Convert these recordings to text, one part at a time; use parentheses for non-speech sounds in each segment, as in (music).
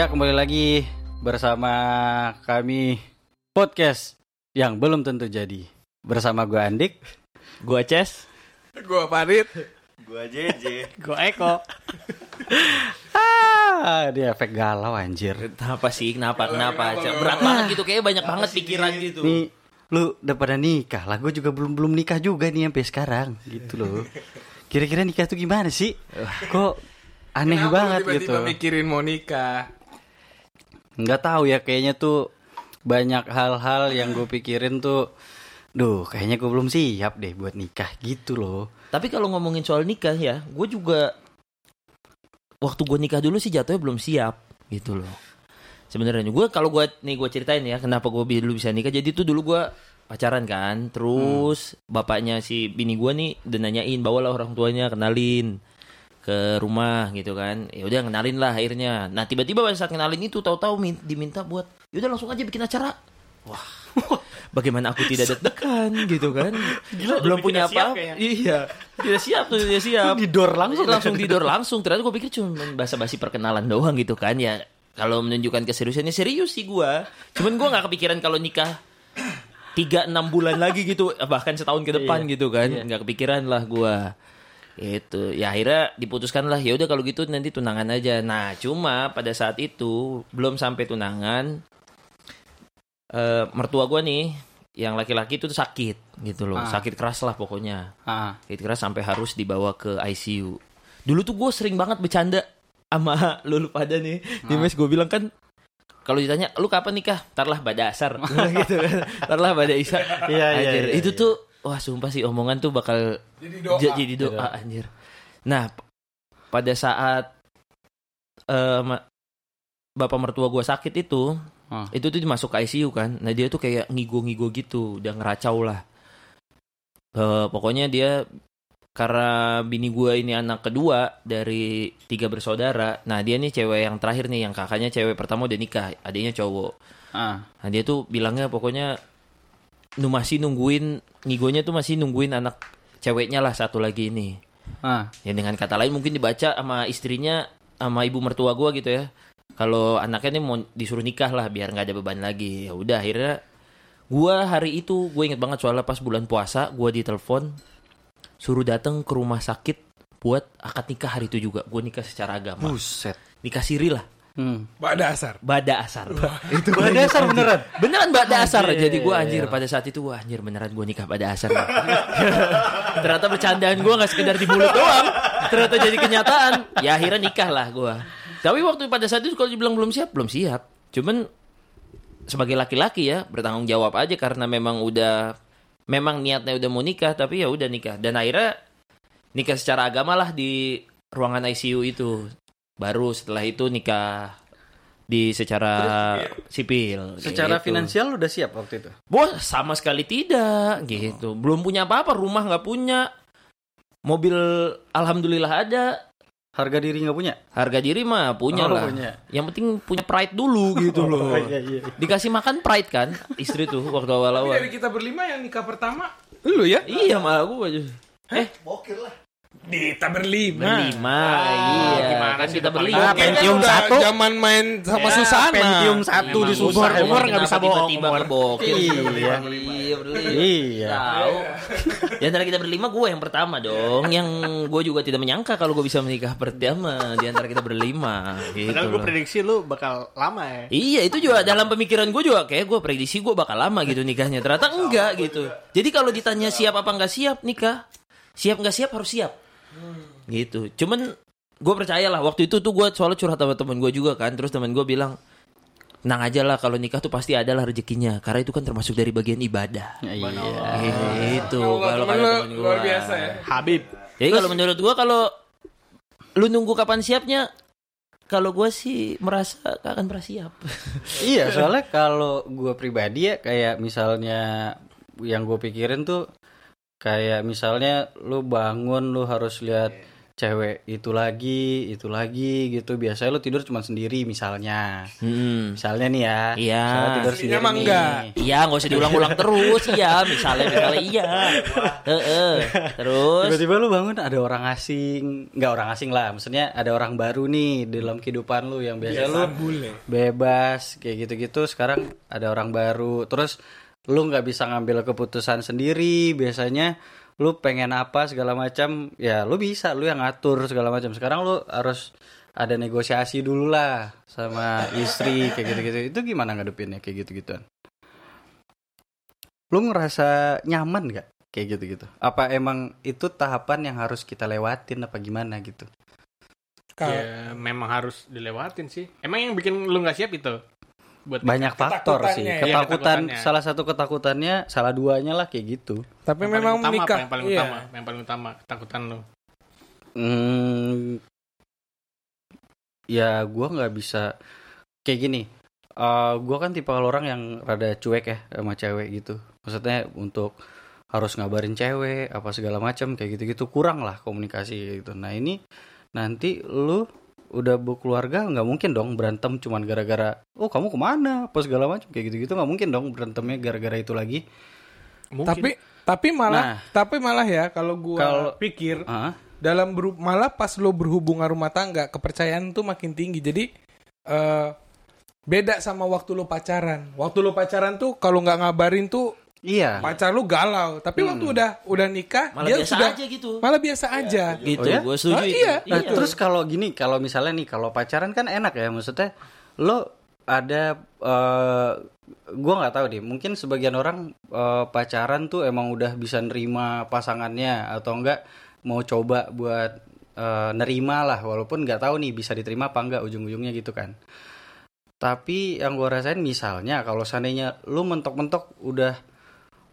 Ya kembali lagi bersama kami podcast yang belum tentu jadi bersama gue Andik. Gua Ces. Gua Farid. Gua JJ. (laughs) Gua Eko. Ah, dia efek galau anjir. Kenapa sih? Kenapa? Kenapa? kenapa? Berat banget gitu. Kayaknya banyak banget pikiran gitu. Nih, lu udah pada nikah lah. Gue juga belum belum nikah juga nih sampai sekarang, gitu loh. Kira-kira nikah tuh gimana sih? (laughs) Kok aneh Kenapa banget tiba-tiba gitu. mikirin mau nikah? Nggak tahu ya, kayaknya tuh banyak hal-hal yang gue pikirin tuh. Duh, kayaknya gue belum siap deh buat nikah gitu loh. Tapi kalau ngomongin soal nikah ya, gue juga waktu gue nikah dulu sih jatuhnya belum siap gitu loh. Sebenarnya gue kalau gue nih gue ceritain ya kenapa gue dulu bisa nikah. Jadi tuh dulu gue pacaran kan, terus bapaknya si bini gue nih udah nanyain bawalah orang tuanya kenalin ke rumah gitu kan. Ya udah kenalin lah akhirnya. Nah tiba-tiba pada saat kenalin itu tahu-tahu min- diminta buat, yaudah langsung aja bikin acara. Wah, (laughs) bagaimana aku tidak deg-degan gitu kan? (laughs) Belum punya apa? Iya, tidak siap tuh, tidak siap. Didor langsung. langsung tidur langsung. Ternyata gue pikir cuma basa-basi perkenalan doang gitu kan ya. Kalau menunjukkan keseriusannya serius sih gue. Cuman gue nggak kepikiran kalau nikah tiga enam bulan lagi gitu, bahkan setahun ke depan Iya, gitu kan, iya. nggak kepikiran lah gue. Itu ya akhirnya diputuskan lah ya udah kalau gitu nanti tunangan aja. Nah cuma pada saat itu belum sampai tunangan, eh mertua gue nih yang laki-laki itu sakit gitu loh, Ah. sakit keras lah pokoknya. Ah, Sakit keras sampai harus dibawa ke ICU. Dulu tuh gue sering banget bercanda sama (laughs) lu, lu pada nih. Nih Ah. mes gue bilang kan kalau ditanya lu kapan nikah? Tarlah pada asar (laughs) gitu kan. Tarlah pada isa. Iya, iya, Anjir, iya, itu iya. tuh wah sumpah sih omongan tuh bakal Jadi doa. ja- jadi doa anjir. Nah, pada saat eh, ma- bapak mertua gue sakit itu, Ah. itu tuh dimasuk ke ICU kan. Nah dia tuh kayak ngigo-ngigo gitu, udah ngeracau lah. Eh, pokoknya dia karena bini gue ini anak kedua dari tiga bersaudara. Nah dia nih cewek yang terakhir nih, yang kakaknya cewek pertama udah nikah, adiknya cowok. ah. Nah dia tuh bilangnya pokoknya nu masih nungguin ngigonya tuh masih nungguin anak ceweknya lah satu lagi ini. Ah. Ya dengan kata lain mungkin dibaca sama istrinya sama ibu mertua gua gitu ya. Kalau anaknya nih mau disuruh nikah lah biar nggak ada beban lagi. Ya udah akhirnya gua hari itu gue inget banget soalnya pas bulan puasa gua ditelepon suruh datang ke rumah sakit buat akad nikah hari itu juga. Gue nikah secara agama. Buset. Nikah siri lah. Hmm. Mbak dasar. Bada asar. Itu pada dasar beneran. Beneran pada asar. Anjir. Jadi gue anjir pada saat itu wah anjir beneran gue nikah pada asar. (laughs) Ternyata bercandaan gue nggak sekedar di mulut doang. Ternyata jadi kenyataan. Ya akhirnya nikah lah gue. Tapi waktu pada saat itu kalau dibilang belum siap, belum siap. Cuman sebagai laki-laki ya bertanggung jawab aja karena memang udah memang niatnya udah mau nikah tapi ya udah nikah dan akhirnya nikah secara agama lah di ruangan ICU itu. Baru setelah itu nikah di secara sipil. Secara gitu. finansial lu udah siap waktu itu? Wah, sama sekali tidak gitu. Belum punya apa-apa, rumah nggak punya. Mobil alhamdulillah ada. Harga diri nggak punya? Harga diri mah punya Oh, lah. punya. Yang penting punya pride dulu gitu (laughs) loh. iya, iya. Dikasih makan pride kan istri tuh waktu Tapi awal-awal. dari kita berlima yang nikah pertama lu ya? Iya malah gue aja. Eh, Kita berlima. berlima. Ah, iya, gimana kan sih kita berlima. Pentium satu. Zaman main sama Ya, Susana. Pentium satu di emang Umur nggak bisa bohong. Tiba-tiba Umur. ngebokir. Iya. Iya, berlima. Iya. Tahu. Di antara kita berlima gue yang pertama dong. Yang gue juga tidak menyangka kalau gue bisa menikah pertama di antara kita berlima. Gitu Padahal gue prediksi lu bakal lama ya. Iya itu juga dalam pemikiran gue juga kayak gue prediksi gue bakal lama gitu nikahnya. Ternyata enggak gitu. Jadi kalau ditanya siap apa enggak siap nikah, siap nggak siap harus siap. Gitu. Cuman gue percaya lah waktu itu tuh gue soalnya curhat sama temen gue juga kan. Terus temen gue bilang, tenang aja lah kalau nikah tuh pasti ada lah rezekinya. Karena itu kan termasuk dari bagian ibadah. Ya, iya. Gitu. Allah, Kalau kata lu temen luar biasa ya. Habib. Jadi kalau menurut gua kalau lu nunggu kapan siapnya, kalau gua sih merasa gak akan pernah siap. (laughs) Iya, soalnya kalau gue pribadi ya kayak misalnya yang gue pikirin tuh kayak misalnya lu bangun lu harus lihat cewek itu lagi, itu lagi gitu. Biasanya lu tidur cuma sendiri misalnya. Hmm. Misalnya nih ya. Iya. tidur Aslinya sendiri nih. enggak. Iya, nggak usah diulang-ulang terus. Iya, misalnya misalnya iya. Heeh. Terus Tiba-tiba lu bangun ada orang asing, nggak orang asing lah, maksudnya ada orang baru nih dalam kehidupan lu yang biasa lu bule. bebas kayak gitu-gitu. Sekarang ada orang baru, terus lu nggak bisa ngambil keputusan sendiri. Biasanya lu pengen apa segala macam, ya lu bisa, lu yang ngatur segala macam. Sekarang lu harus ada negosiasi dulu lah sama istri kayak gitu-gitu. Itu gimana ngadepinnya kayak gitu-gituan? Lu ngerasa nyaman gak kayak gitu-gitu? Apa emang itu tahapan yang harus kita lewatin apa gimana gitu? Ya, memang harus dilewatin sih. Emang yang bikin lu nggak siap itu? Buat Banyak faktor sih. Ya. Iya, Ketakutan ketakutannya. salah satu ketakutannya salah duanya lah kayak gitu. tapi Yang paling memang utama menikah apa yang paling iya. utama, yang paling utama ketakutan lu. Hmm, ya gua nggak bisa kayak gini. Eh gua kan tipe orang yang rada cuek ya sama cewek gitu. Maksudnya untuk harus ngabarin cewek apa segala macam kayak gitu-gitu kurang lah komunikasi gitu. Nah ini nanti lu udah berkeluarga nggak mungkin dong berantem cuman gara-gara oh kamu ke mana apa segala macam kayak gitu-gitu nggak mungkin dong berantemnya gara-gara itu lagi. Mungkin. tapi tapi malah Nah. tapi malah ya kalau gua Kalau- pikir Ah, dalam beru- malah pas lo berhubungan rumah tangga kepercayaan tuh makin tinggi jadi eh beda sama waktu lo pacaran waktu lo pacaran tuh kalau nggak ngabarin tuh iya. pacar lo galau tapi waktu udah udah nikah malah dia biasa sudah aja gitu. malah biasa aja Gitu, Oh ya? gue setuju. Ah, itu. iya. Nah, terus kalau gini, kalau misalnya nih, kalau pacaran kan enak ya, maksudnya lo ada, eh gua nggak tahu deh, mungkin sebagian orang eh, pacaran tuh emang udah bisa nerima pasangannya atau enggak mau coba buat eh, nerima lah, walaupun nggak tahu nih bisa diterima apa enggak ujung-ujungnya gitu kan. Tapi yang gua rasain misalnya kalau seandainya lu mentok-mentok udah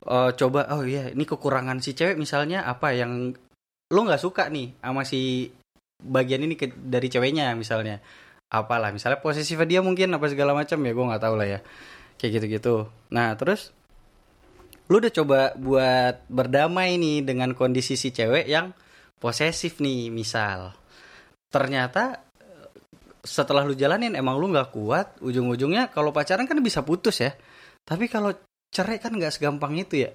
eh, coba, oh iya ini kekurangan si cewek misalnya apa yang lu nggak suka nih sama si bagian ini ke- dari ceweknya misalnya. Apalah misalnya posesifnya dia mungkin apa segala macam ya gue nggak tahu lah ya. Kayak gitu gitu nah terus lu udah coba buat berdamai nih dengan kondisi si cewek yang posesif nih misal. Ternyata setelah lu jalanin emang lu nggak kuat. Ujung-ujungnya kalau pacaran kan bisa putus ya. Tapi kalau cerai kan nggak segampang itu ya?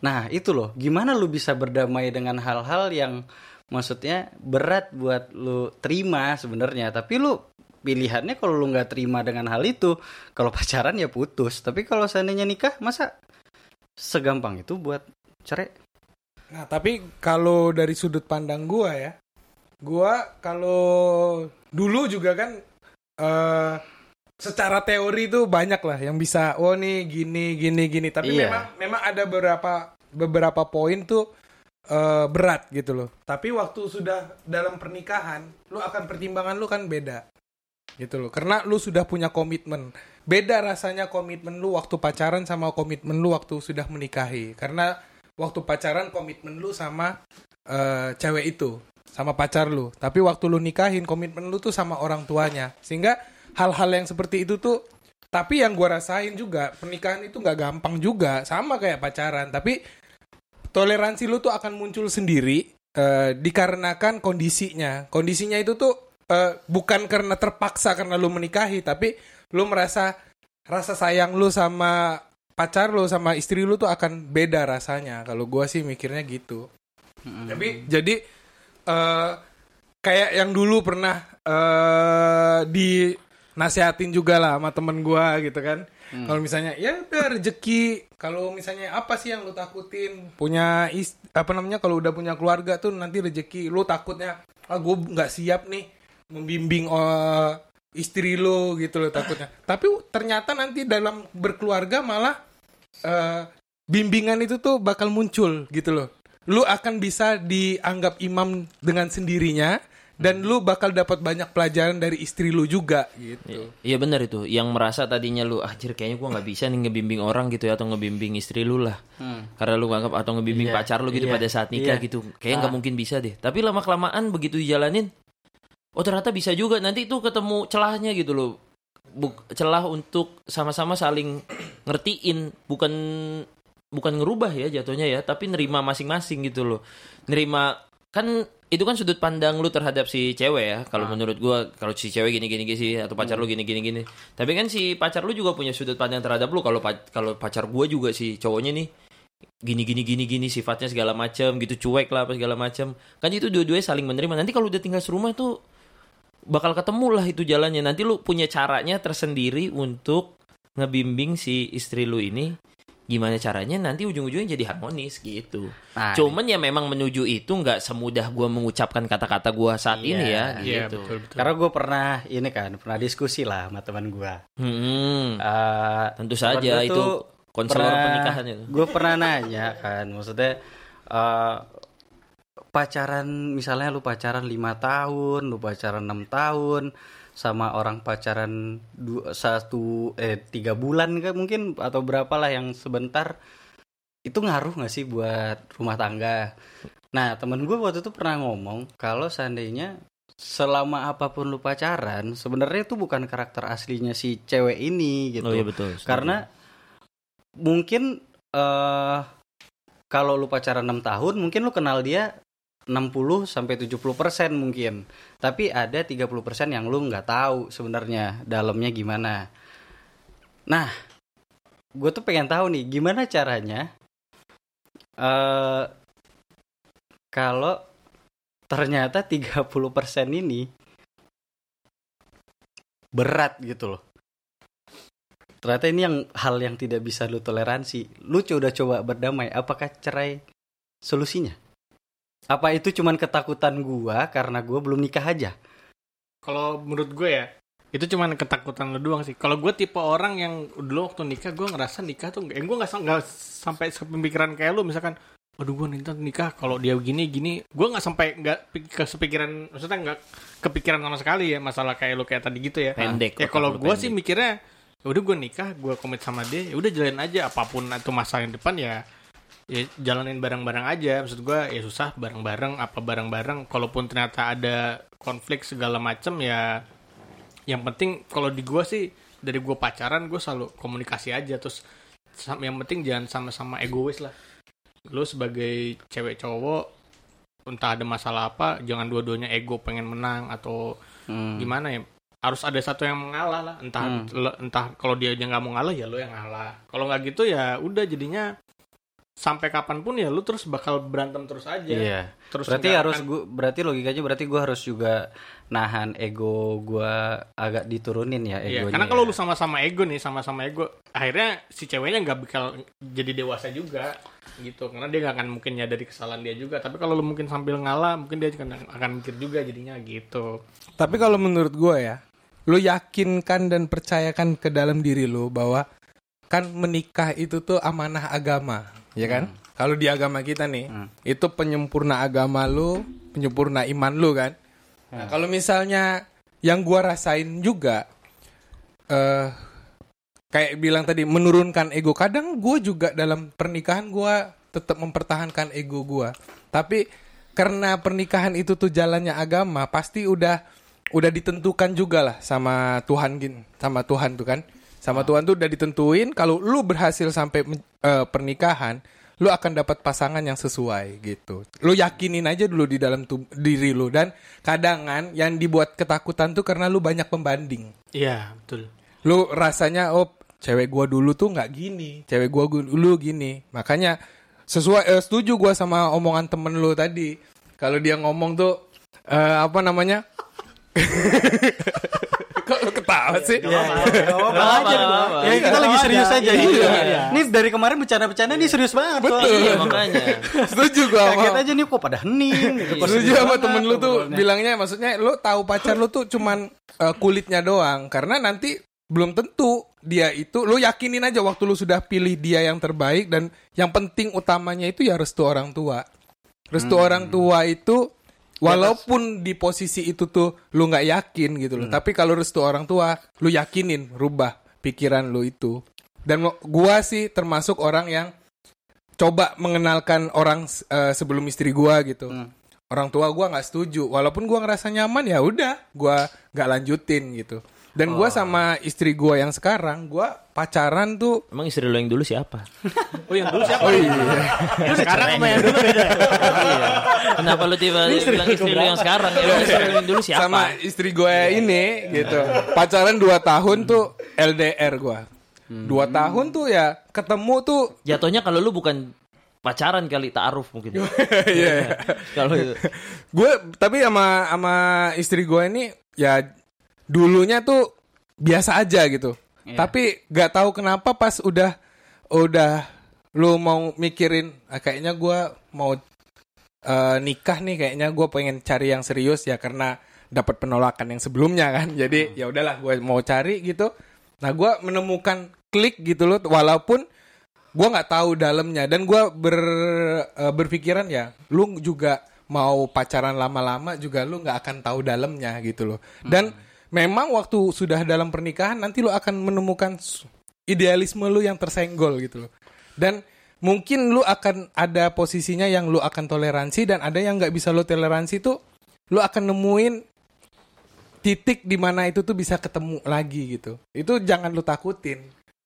Nah itu loh, gimana lu bisa berdamai dengan hal-hal yang maksudnya berat buat lu terima sebenarnya, tapi lu pilihannya kalau lu nggak terima dengan hal itu, kalau (laughs) pacaran ya putus, tapi kalau seandainya nikah masa segampang itu buat cerai? Nah, tapi kalau dari sudut pandang gua ya, gua kalau dulu juga kan eh secara teori tuh banyak lah yang bisa oh nih gini gini gini, tapi Iya. memang memang ada beberapa beberapa poin tuh eh, berat gitu loh. Tapi waktu sudah dalam pernikahan, lu akan pertimbangan lu kan beda. Gitu loh. Karena lu sudah punya komitmen. Beda rasanya komitmen lu waktu pacaran sama komitmen lu waktu sudah menikahi. Karena waktu pacaran komitmen lu sama eh, cewek itu, sama pacar lu. Tapi waktu lu nikahin komitmen lu tuh sama orang tuanya. Sehingga hal-hal yang seperti itu tuh tapi yang gua rasain juga pernikahan itu nggak gampang juga. Sama kayak pacaran tapi toleransi lu tuh akan muncul sendiri eh, dikarenakan kondisinya. Kondisinya itu tuh eh, bukan karena terpaksa karena lu menikahi tapi lu merasa rasa sayang lu sama pacar lu sama istri lu tuh akan beda rasanya. Kalau gua sih mikirnya gitu. Tapi jadi eh kayak yang dulu pernah eh di nasihatin juga lah sama temen gua gitu kan. Kalau misalnya ya udah rezeki, kalau misalnya apa sih yang lu takutin? Punya is apa namanya kalau udah punya keluarga tuh nanti rezeki lu takutnya ah gue nggak siap nih membimbing eh, istri lu gitu loh takutnya. Tapi ternyata nanti dalam berkeluarga malah eh, bimbingan itu tuh bakal muncul gitu loh. Lu akan bisa dianggap imam dengan sendirinya dan lu bakal dapat banyak pelajaran dari istri lu juga gitu. Iya benar itu. Yang merasa tadinya lu anjir kayaknya gua nggak bisa nih ngebimbing orang gitu ya atau ngebimbing istri lu lah. Karena lu nganggap atau ngebimbing Iya, pacar lu gitu iya, pada saat nikah iya. gitu. Kayaknya nggak mungkin bisa deh. Tapi lama kelamaan begitu dijalanin oh ternyata bisa juga nanti itu ketemu celahnya gitu loh. Buk, celah untuk sama-sama saling ngertiin bukan bukan ngerubah ya jatuhnya ya, tapi nerima masing-masing gitu loh. Nerima kan itu kan sudut pandang lu terhadap si cewek ya. Kalau Ah. menurut gua kalau si cewek gini gini gini sih atau pacar Hmm. lu gini gini gini. Tapi kan si pacar lu juga punya sudut pandang terhadap lu. Kalau kalau pacar gua juga si cowoknya nih gini gini gini gini sifatnya segala macam gitu cuek lah apa segala macam. Kan itu dua-duanya saling menerima. Nanti kalau udah tinggal serumah tuh bakal ketemu lah itu jalannya. Nanti lu punya caranya tersendiri untuk ngebimbing si istri lu ini gimana caranya nanti ujung-ujungnya jadi harmonis gitu. Nah, Cuman ya memang menuju itu nggak semudah gua mengucapkan kata-kata gua saat Iya, ini ya Iya, gitu. betul betul. karena gue pernah ini kan pernah diskusi lah sama teman gue. Hmm, Eh, tentu saja itu konselor pernah- pernikahan itu. Gue pernah nanya kan, maksudnya eh, pacaran misalnya lu pacaran lima tahun, lu pacaran enam tahun, sama orang pacaran dua, satu eh tiga bulan kan mungkin atau berapa lah yang sebentar itu ngaruh nggak sih buat rumah tangga? Nah temen gue waktu itu pernah ngomong kalau seandainya selama apa pun lu pacaran sebenarnya itu bukan karakter aslinya si cewek ini gitu Oh iya betul. setuju. karena mungkin eh kalau lu pacaran 6 tahun mungkin lu kenal dia 60 sampai 70% mungkin. Tapi ada 30% yang lu nggak tahu sebenarnya dalamnya gimana. Nah, gue tuh pengen tahu nih gimana caranya eh kalau ternyata 30% ini berat gitu loh. Ternyata ini yang hal yang tidak bisa lu toleransi. Lu udah coba berdamai, apakah cerai solusinya? Apa itu cuman ketakutan gua karena gua belum nikah aja? Kalau menurut gue ya, itu cuman ketakutan lo doang sih. Kalau gue tipe orang yang dulu waktu nikah, gue ngerasa nikah tuh, eh, gue nggak nggak sampai sepemikiran kayak lu, misalkan, waduh gue nikah nikah kalau dia gini gini, gue nggak sampai nggak pi- kesepikiran, maksudnya nggak kepikiran sama sekali ya masalah kayak lu kayak tadi gitu ya. Pendek, Ya kalau gue sih mikirnya, ya udah gue nikah, gue komit sama dia, ya udah jalanin aja apa pun itu masa yang depan ya ya jalanin bareng-bareng aja. Maksud gue ya susah bareng-bareng apa bareng-bareng. Kalaupun ternyata ada konflik segala macem ya yang penting kalau di gue sih dari gue pacaran gue selalu komunikasi aja. Terus yang penting jangan sama-sama egois lah. Lu sebagai cewek cowok entah ada masalah apa jangan dua-duanya ego pengen menang atau Hmm. gimana ya. Harus ada satu yang mengalah lah. Entah Hmm. entah kalau dia aja nggak mau ngalah ya lo yang ngalah. Kalau nggak gitu ya udah jadinya sampai kapan pun ya lu terus bakal berantem terus aja Iya. terus Berarti harus akan- gua berarti logikanya berarti gua harus juga nahan ego gua agak diturunin ya Iya, egonya. karena kalau ya. lu sama-sama ego nih, sama-sama ego, akhirnya si ceweknya nggak bakal jadi dewasa juga, gitu. Karena dia nggak akan mungkin nyadari kesalahan dia juga. Tapi kalau lu mungkin sambil ngalah, mungkin dia akan, akan mikir juga jadinya gitu. Tapi kalau menurut gue ya, lu yakinkan dan percayakan ke dalam diri lu bahwa kan menikah itu tuh amanah agama, ya kan? Kalau di agama kita nih, Hmm. itu penyempurna agama lu, penyempurna iman lu kan. Nah, kalau misalnya yang gua rasain juga eh kayak bilang tadi menurunkan ego. Kadang gue juga dalam pernikahan gua tetap mempertahankan ego gua. Tapi karena pernikahan itu tuh jalannya agama, pasti udah udah ditentukan juga lah sama Tuhan gin, sama Tuhan tuh kan. Sama Tuhan tuh udah ditentuin kalau lu berhasil sampai eh, pernikahan, lu akan dapat pasangan yang sesuai gitu. Lu yakinin aja dulu di dalam diri lu dan kadangan yang dibuat ketakutan tuh karena lu banyak pembanding. Iya, betul. Lu rasanya oh cewek gua dulu tuh nggak gini, cewek gua gu- dulu gini. Makanya sesuai eh, setuju gua sama omongan temen lu tadi. Kalau dia ngomong tuh eh, apa namanya? (laughs) Ketawa sih? Iya, iya. Aja. Ya kita lagi serius aja. Iya. Ini dari kemarin bercanda-bercanda nih serius banget. Betul. Iya makanya. Setuju gua sama Kaget aja nih kok pada hening. gitu. Setuju sama temen lu tuh bilangnya maksudnya lu tahu pacar lu tuh cuman eh, kulitnya doang karena nanti belum tentu dia itu lu yakinin aja waktu lu sudah pilih dia yang terbaik dan yang penting utamanya itu ya restu orang tua. Restu orang tua itu walaupun di posisi itu tuh lu nggak yakin gitu loh. Tapi kalau restu orang tua lu yakinin rubah pikiran lu itu. Dan gua sih termasuk orang yang coba mengenalkan orang eh, sebelum istri gua gitu Hmm. orang tua gua nggak setuju walaupun gua ngerasa nyaman ya udah gua nggak lanjutin gitu Dan gua sama istri gua yang sekarang, gua pacaran tuh Emang istri lo yang dulu siapa? (laughs) Oh yang dulu siapa? Oh iya. Lu sekarang sama yang dulu beda. (laughs) iya. Kenapa lu tiba bilang istri lo yang sekarang? Emang istri lo yang dulu siapa? sama istri gue ini gitu. Pacaran 2 tahun tuh LDR gua. Dua tahun tuh ya ketemu tuh Jatuhnya kalau lu bukan pacaran kali ta'aruf mungkin. (laughs) Iya. Kalau gue tapi sama sama istri gue ini ya dulunya tuh biasa aja gitu. Iya. Tapi gak tahu kenapa pas udah udah lu mau mikirin ah, kayaknya gue mau eh, nikah nih kayaknya gue pengen cari yang serius ya karena dapat penolakan yang sebelumnya kan. (laughs) Jadi ya udahlah gue mau cari gitu. Nah gue menemukan klik gitu loh walaupun gue nggak tahu dalamnya dan gue ber eh, berpikiran ya lu juga mau pacaran lama-lama juga lu nggak akan tahu dalamnya gitu loh dan memang waktu sudah dalam pernikahan nanti lu akan menemukan idealisme lu yang tersenggol gitu loh. Dan mungkin lu akan ada posisinya yang lu akan toleransi dan ada yang nggak bisa lu toleransi tuh lu akan nemuin titik di mana itu tuh bisa ketemu lagi gitu. Itu jangan lu takutin.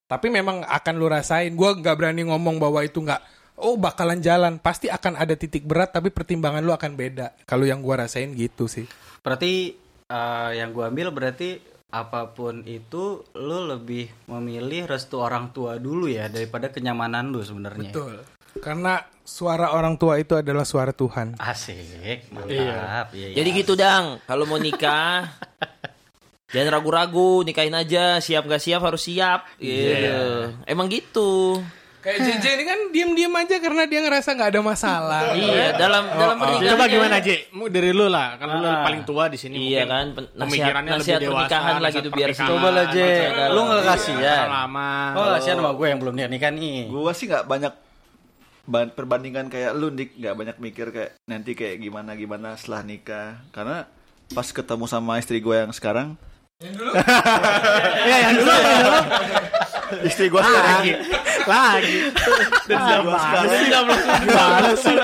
Tapi memang akan lu rasain. Gue nggak berani ngomong bahwa itu nggak oh bakalan jalan. Pasti akan ada titik berat tapi pertimbangan lu akan beda. Kalau yang gue rasain gitu sih. Berarti eh, yang gua ambil berarti apa pun itu lu lebih memilih restu orang tua dulu ya daripada kenyamanan lu sebenarnya. betul karena suara orang tua itu adalah suara Tuhan Asik, mantap. Iya. iya. Jadi gitu dang, kalau mau nikah (laughs) jangan ragu-ragu, nikahin aja, siap gak siap harus siap. Gitu. Emang gitu. Kayak JJ ini kan diem-diem aja karena dia ngerasa nggak ada masalah Iya, dalam dalam pernikahan. Coba gimana J? Mau dari lu lah, kan lu Ah. paling tua di sini. Iya kan, pemikirannya nasihat lebih dewasa, pernikahan lah nasihat gitu biar Coba lah, J. Lu nggak dalam- kasihan. lama. Oh, kasihan sama gue yang belum nikah nikah nih. Gua sih nggak banyak ban- perbandingan kayak lu Dik nggak banyak mikir kayak nanti kayak gimana gimana setelah nikah karena pas ketemu sama istri gue yang sekarang (laughs) Iya, yang dulu yang dulu. istri gue sekarang Lagi. Lagi. sekarang Gimana sih?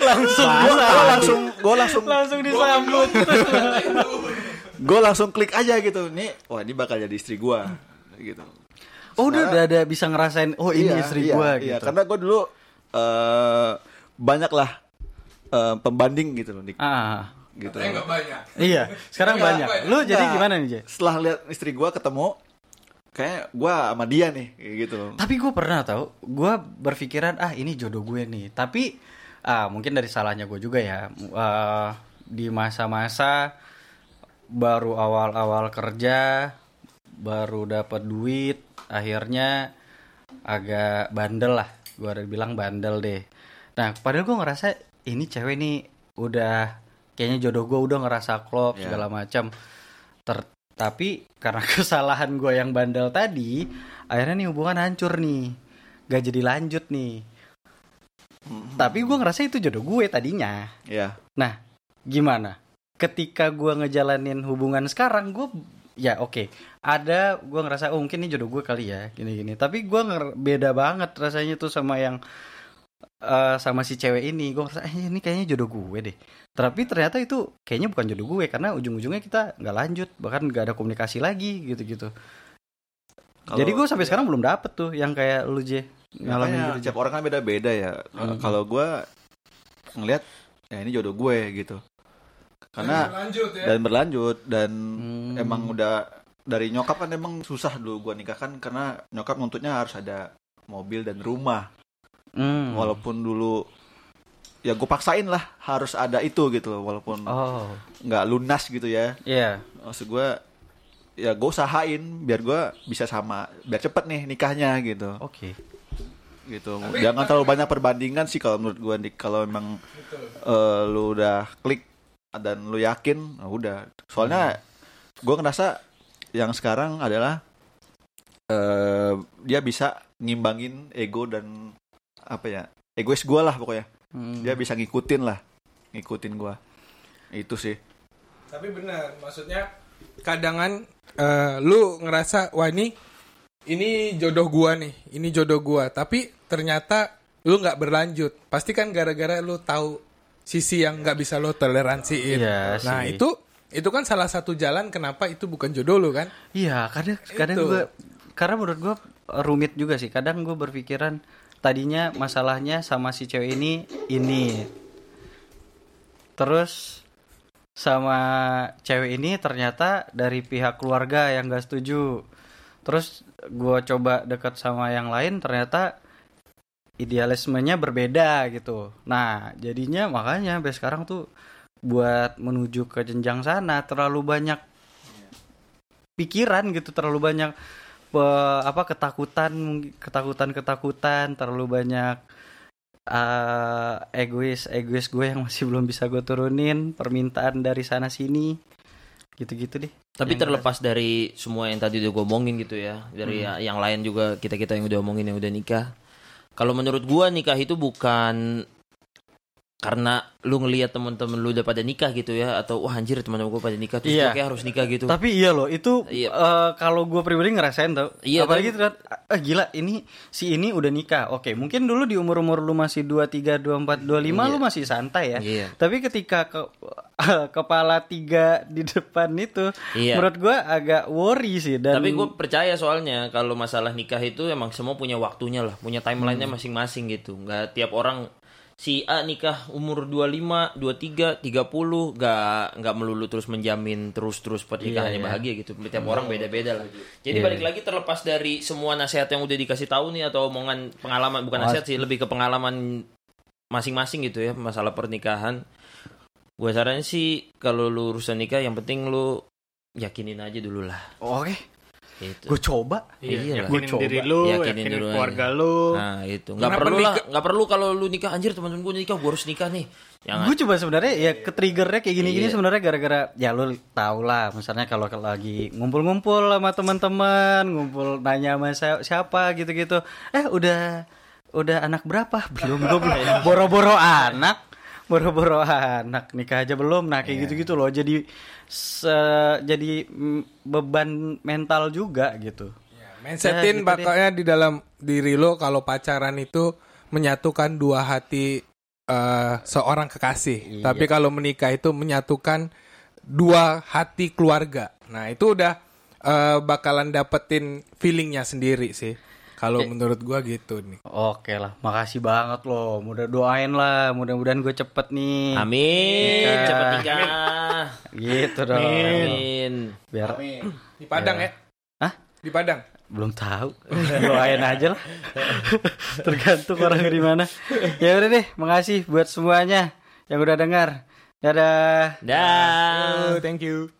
langsung gue langsung gue langsung Langsung disambut. gue langsung klik aja gitu nih wah ini bakal jadi istri gue gitu Oh, udah udah ada bisa ngerasain oh ini Iya, istri iya, gue iya. gitu. karena gue dulu eh banyak lah eh, pembanding gitu loh Dik. Ah. gitu banyak Iya, sekarang banyak. banyak. Lu jadi Enggak. gimana nih, J? setelah lihat istri gue ketemu kayak gue sama dia nih kayak gitu Tapi gue pernah tahu, gue berpikiran ah ini jodoh gue nih. Tapi ah mungkin dari salahnya gue juga ya. Eh, di masa-masa baru awal-awal kerja, baru dapat duit, akhirnya agak bandel lah. Gue udah bilang bandel deh. Nah, padahal gue ngerasa ini cewek nih udah kayaknya jodoh gue udah ngerasa klop Ya. segala macam. Ter- tapi karena (laughs) kesalahan gue yang bandel tadi, akhirnya nih hubungan hancur nih, gak jadi lanjut nih. Tapi gue ngerasa itu jodoh gue tadinya. ya Nah, gimana? Ketika gue ngejalanin hubungan sekarang, gue ya oke. Ada gue ngerasa oh mungkin ini jodoh gue kali ya, gini-gini. Tapi gue beda banget rasanya tuh sama yang eh, sama si cewek ini. Gue ngerasa eh, ini kayaknya jodoh gue deh. Tapi ternyata itu kayaknya bukan jodoh gue karena ujung-ujungnya kita nggak lanjut, bahkan nggak ada komunikasi lagi gitu-gitu. Kalau- Jadi gue sampai sekarang belum dapet tuh yang kayak lu J ngalamin gitu. J. tiap orang kan beda-beda ya. Hmm. Kalau gue ngelihat ya ini jodoh gue gitu. Karena lanjut ya dan berlanjut dan Hmm. emang udah dari nyokap kan emang susah dulu gue nikah kan karena nyokap nuntutnya harus ada mobil dan rumah. Hmm. Walaupun dulu ya gue paksain lah harus ada itu gitu loh walaupun Oh, nggak lunas gitu ya. iya. Maksud gue ya gue usahain biar gue bisa sama biar cepet nih nikahnya gitu. Oke. gitu jangan terlalu banyak perbandingan sih kalau menurut gue kalau emang eh, lu udah klik dan lu yakin nah udah soalnya gue ngerasa yang sekarang adalah eh dia bisa ngimbangin ego dan apa ya egois gue lah pokoknya Hmm. dia bisa ngikutin lah ngikutin gue itu sih Tapi benar, maksudnya kadangan eh, lu ngerasa wah ini ini jodoh gua nih, ini jodoh gua. Tapi ternyata lu nggak berlanjut. Pasti kan gara-gara lu tahu sisi yang nggak bisa lu toleransiin. Iya nah sih. itu itu kan salah satu jalan kenapa itu bukan jodoh lu kan Iya, kadang kadang Itu. gue karena menurut gue rumit juga sih. Kadang gue berpikiran tadinya masalahnya sama si cewek ini ini. Terus sama cewek ini ternyata dari pihak keluarga yang gak setuju. Terus gue coba deket sama yang lain ternyata idealismenya berbeda gitu. Nah jadinya makanya sampai sekarang tuh buat menuju ke jenjang sana terlalu banyak pikiran gitu terlalu banyak pe- apa ketakutan ketakutan ketakutan terlalu banyak eh, egois egois gue yang masih (laughs) belum bisa gue turunin permintaan dari sana sini gitu-gitu deh. Tapi Yang terlepas dari semua yang tadi udah gue omongin gitu ya, dari ya- yang lain juga kita kita yang udah omongin yang udah nikah. Kalau menurut gua nikah itu bukan karena lu ngelihat temen-temen lu udah pada nikah gitu ya, atau wah anjir teman-teman gue pada nikah terus Iya. gua kayak harus nikah gitu. Tapi iya loh, itu Iya. eh, kalau gue pribadi ngerasain tau. Iya, Apalagi tapi- kan, ah gila ini si ini udah nikah. Oke, mungkin dulu di umur-umur lu masih 23, 24, 25 lu masih santai ya. Iya. Tapi ketika ke (laughs) kepala tiga di depan itu, Iya. menurut gue agak worry sih. Dan Tapi gue percaya soalnya kalau masalah nikah itu emang semua punya waktunya lah, punya timelinenya Hmm. masing-masing gitu. Nggak tiap orang si A nikah umur 25, 23, 30 nggak nggak melulu terus menjamin terus-terus pernikahannya Iya, iya. bahagia gitu. Tiap orang beda-beda lah. Jadi balik lagi terlepas dari semua nasihat yang udah dikasih tahu nih atau omongan pengalaman bukan nasihat sih, lebih ke pengalaman masing-masing gitu ya masalah pernikahan. Gue saranin sih kalau lu urusan nikah yang penting lu yakinin aja dulu lah. Oke, Gitu. gue coba. Iya lah. yakinin Gua diri coba. lu, Yakinin yakinin, dulu aja. keluarga lu. Nah itu nggak Kenapa perlu lah, nggak perlu kalau lu nikah anjir teman-teman gue nikah, gue harus nikah nih. Jangan. Gue coba sebenarnya ya ke triggernya kayak gini-gini Iya. sebenarnya gara-gara ya lu tau lah misalnya kalau lagi ngumpul-ngumpul sama teman-teman ngumpul nanya sama siapa gitu-gitu eh udah udah anak berapa belum gue belum (laughs) boro-boro anak boro-boro anak. Nikah aja belum. Nah kayak gitu-gitu loh. Jadi se- jadi beban mental juga gitu. Mindsetin Ya, gitu bakalnya di dalam diri lo kalau pacaran itu menyatukan dua hati eh, seorang kekasih. Iya. tapi kalau menikah itu menyatukan dua hati keluarga. Nah itu udah eh, bakalan dapetin feelingnya sendiri sih kalau menurut gua gitu nih Oke lah, makasih banget loh. Mudah doain lah, mudah-mudahan gue cepet nih. Amin, Nikah. cepet nikah. (laughs) Gitu dong. Amin. Biar di Padang ya Hah? di Padang belum tahu. (laughs) Doain aja lah. (laughs) Tergantung orang di mana. Ya udah deh, makasih buat semuanya yang udah dengar. Dadah. Dah. Oh, thank you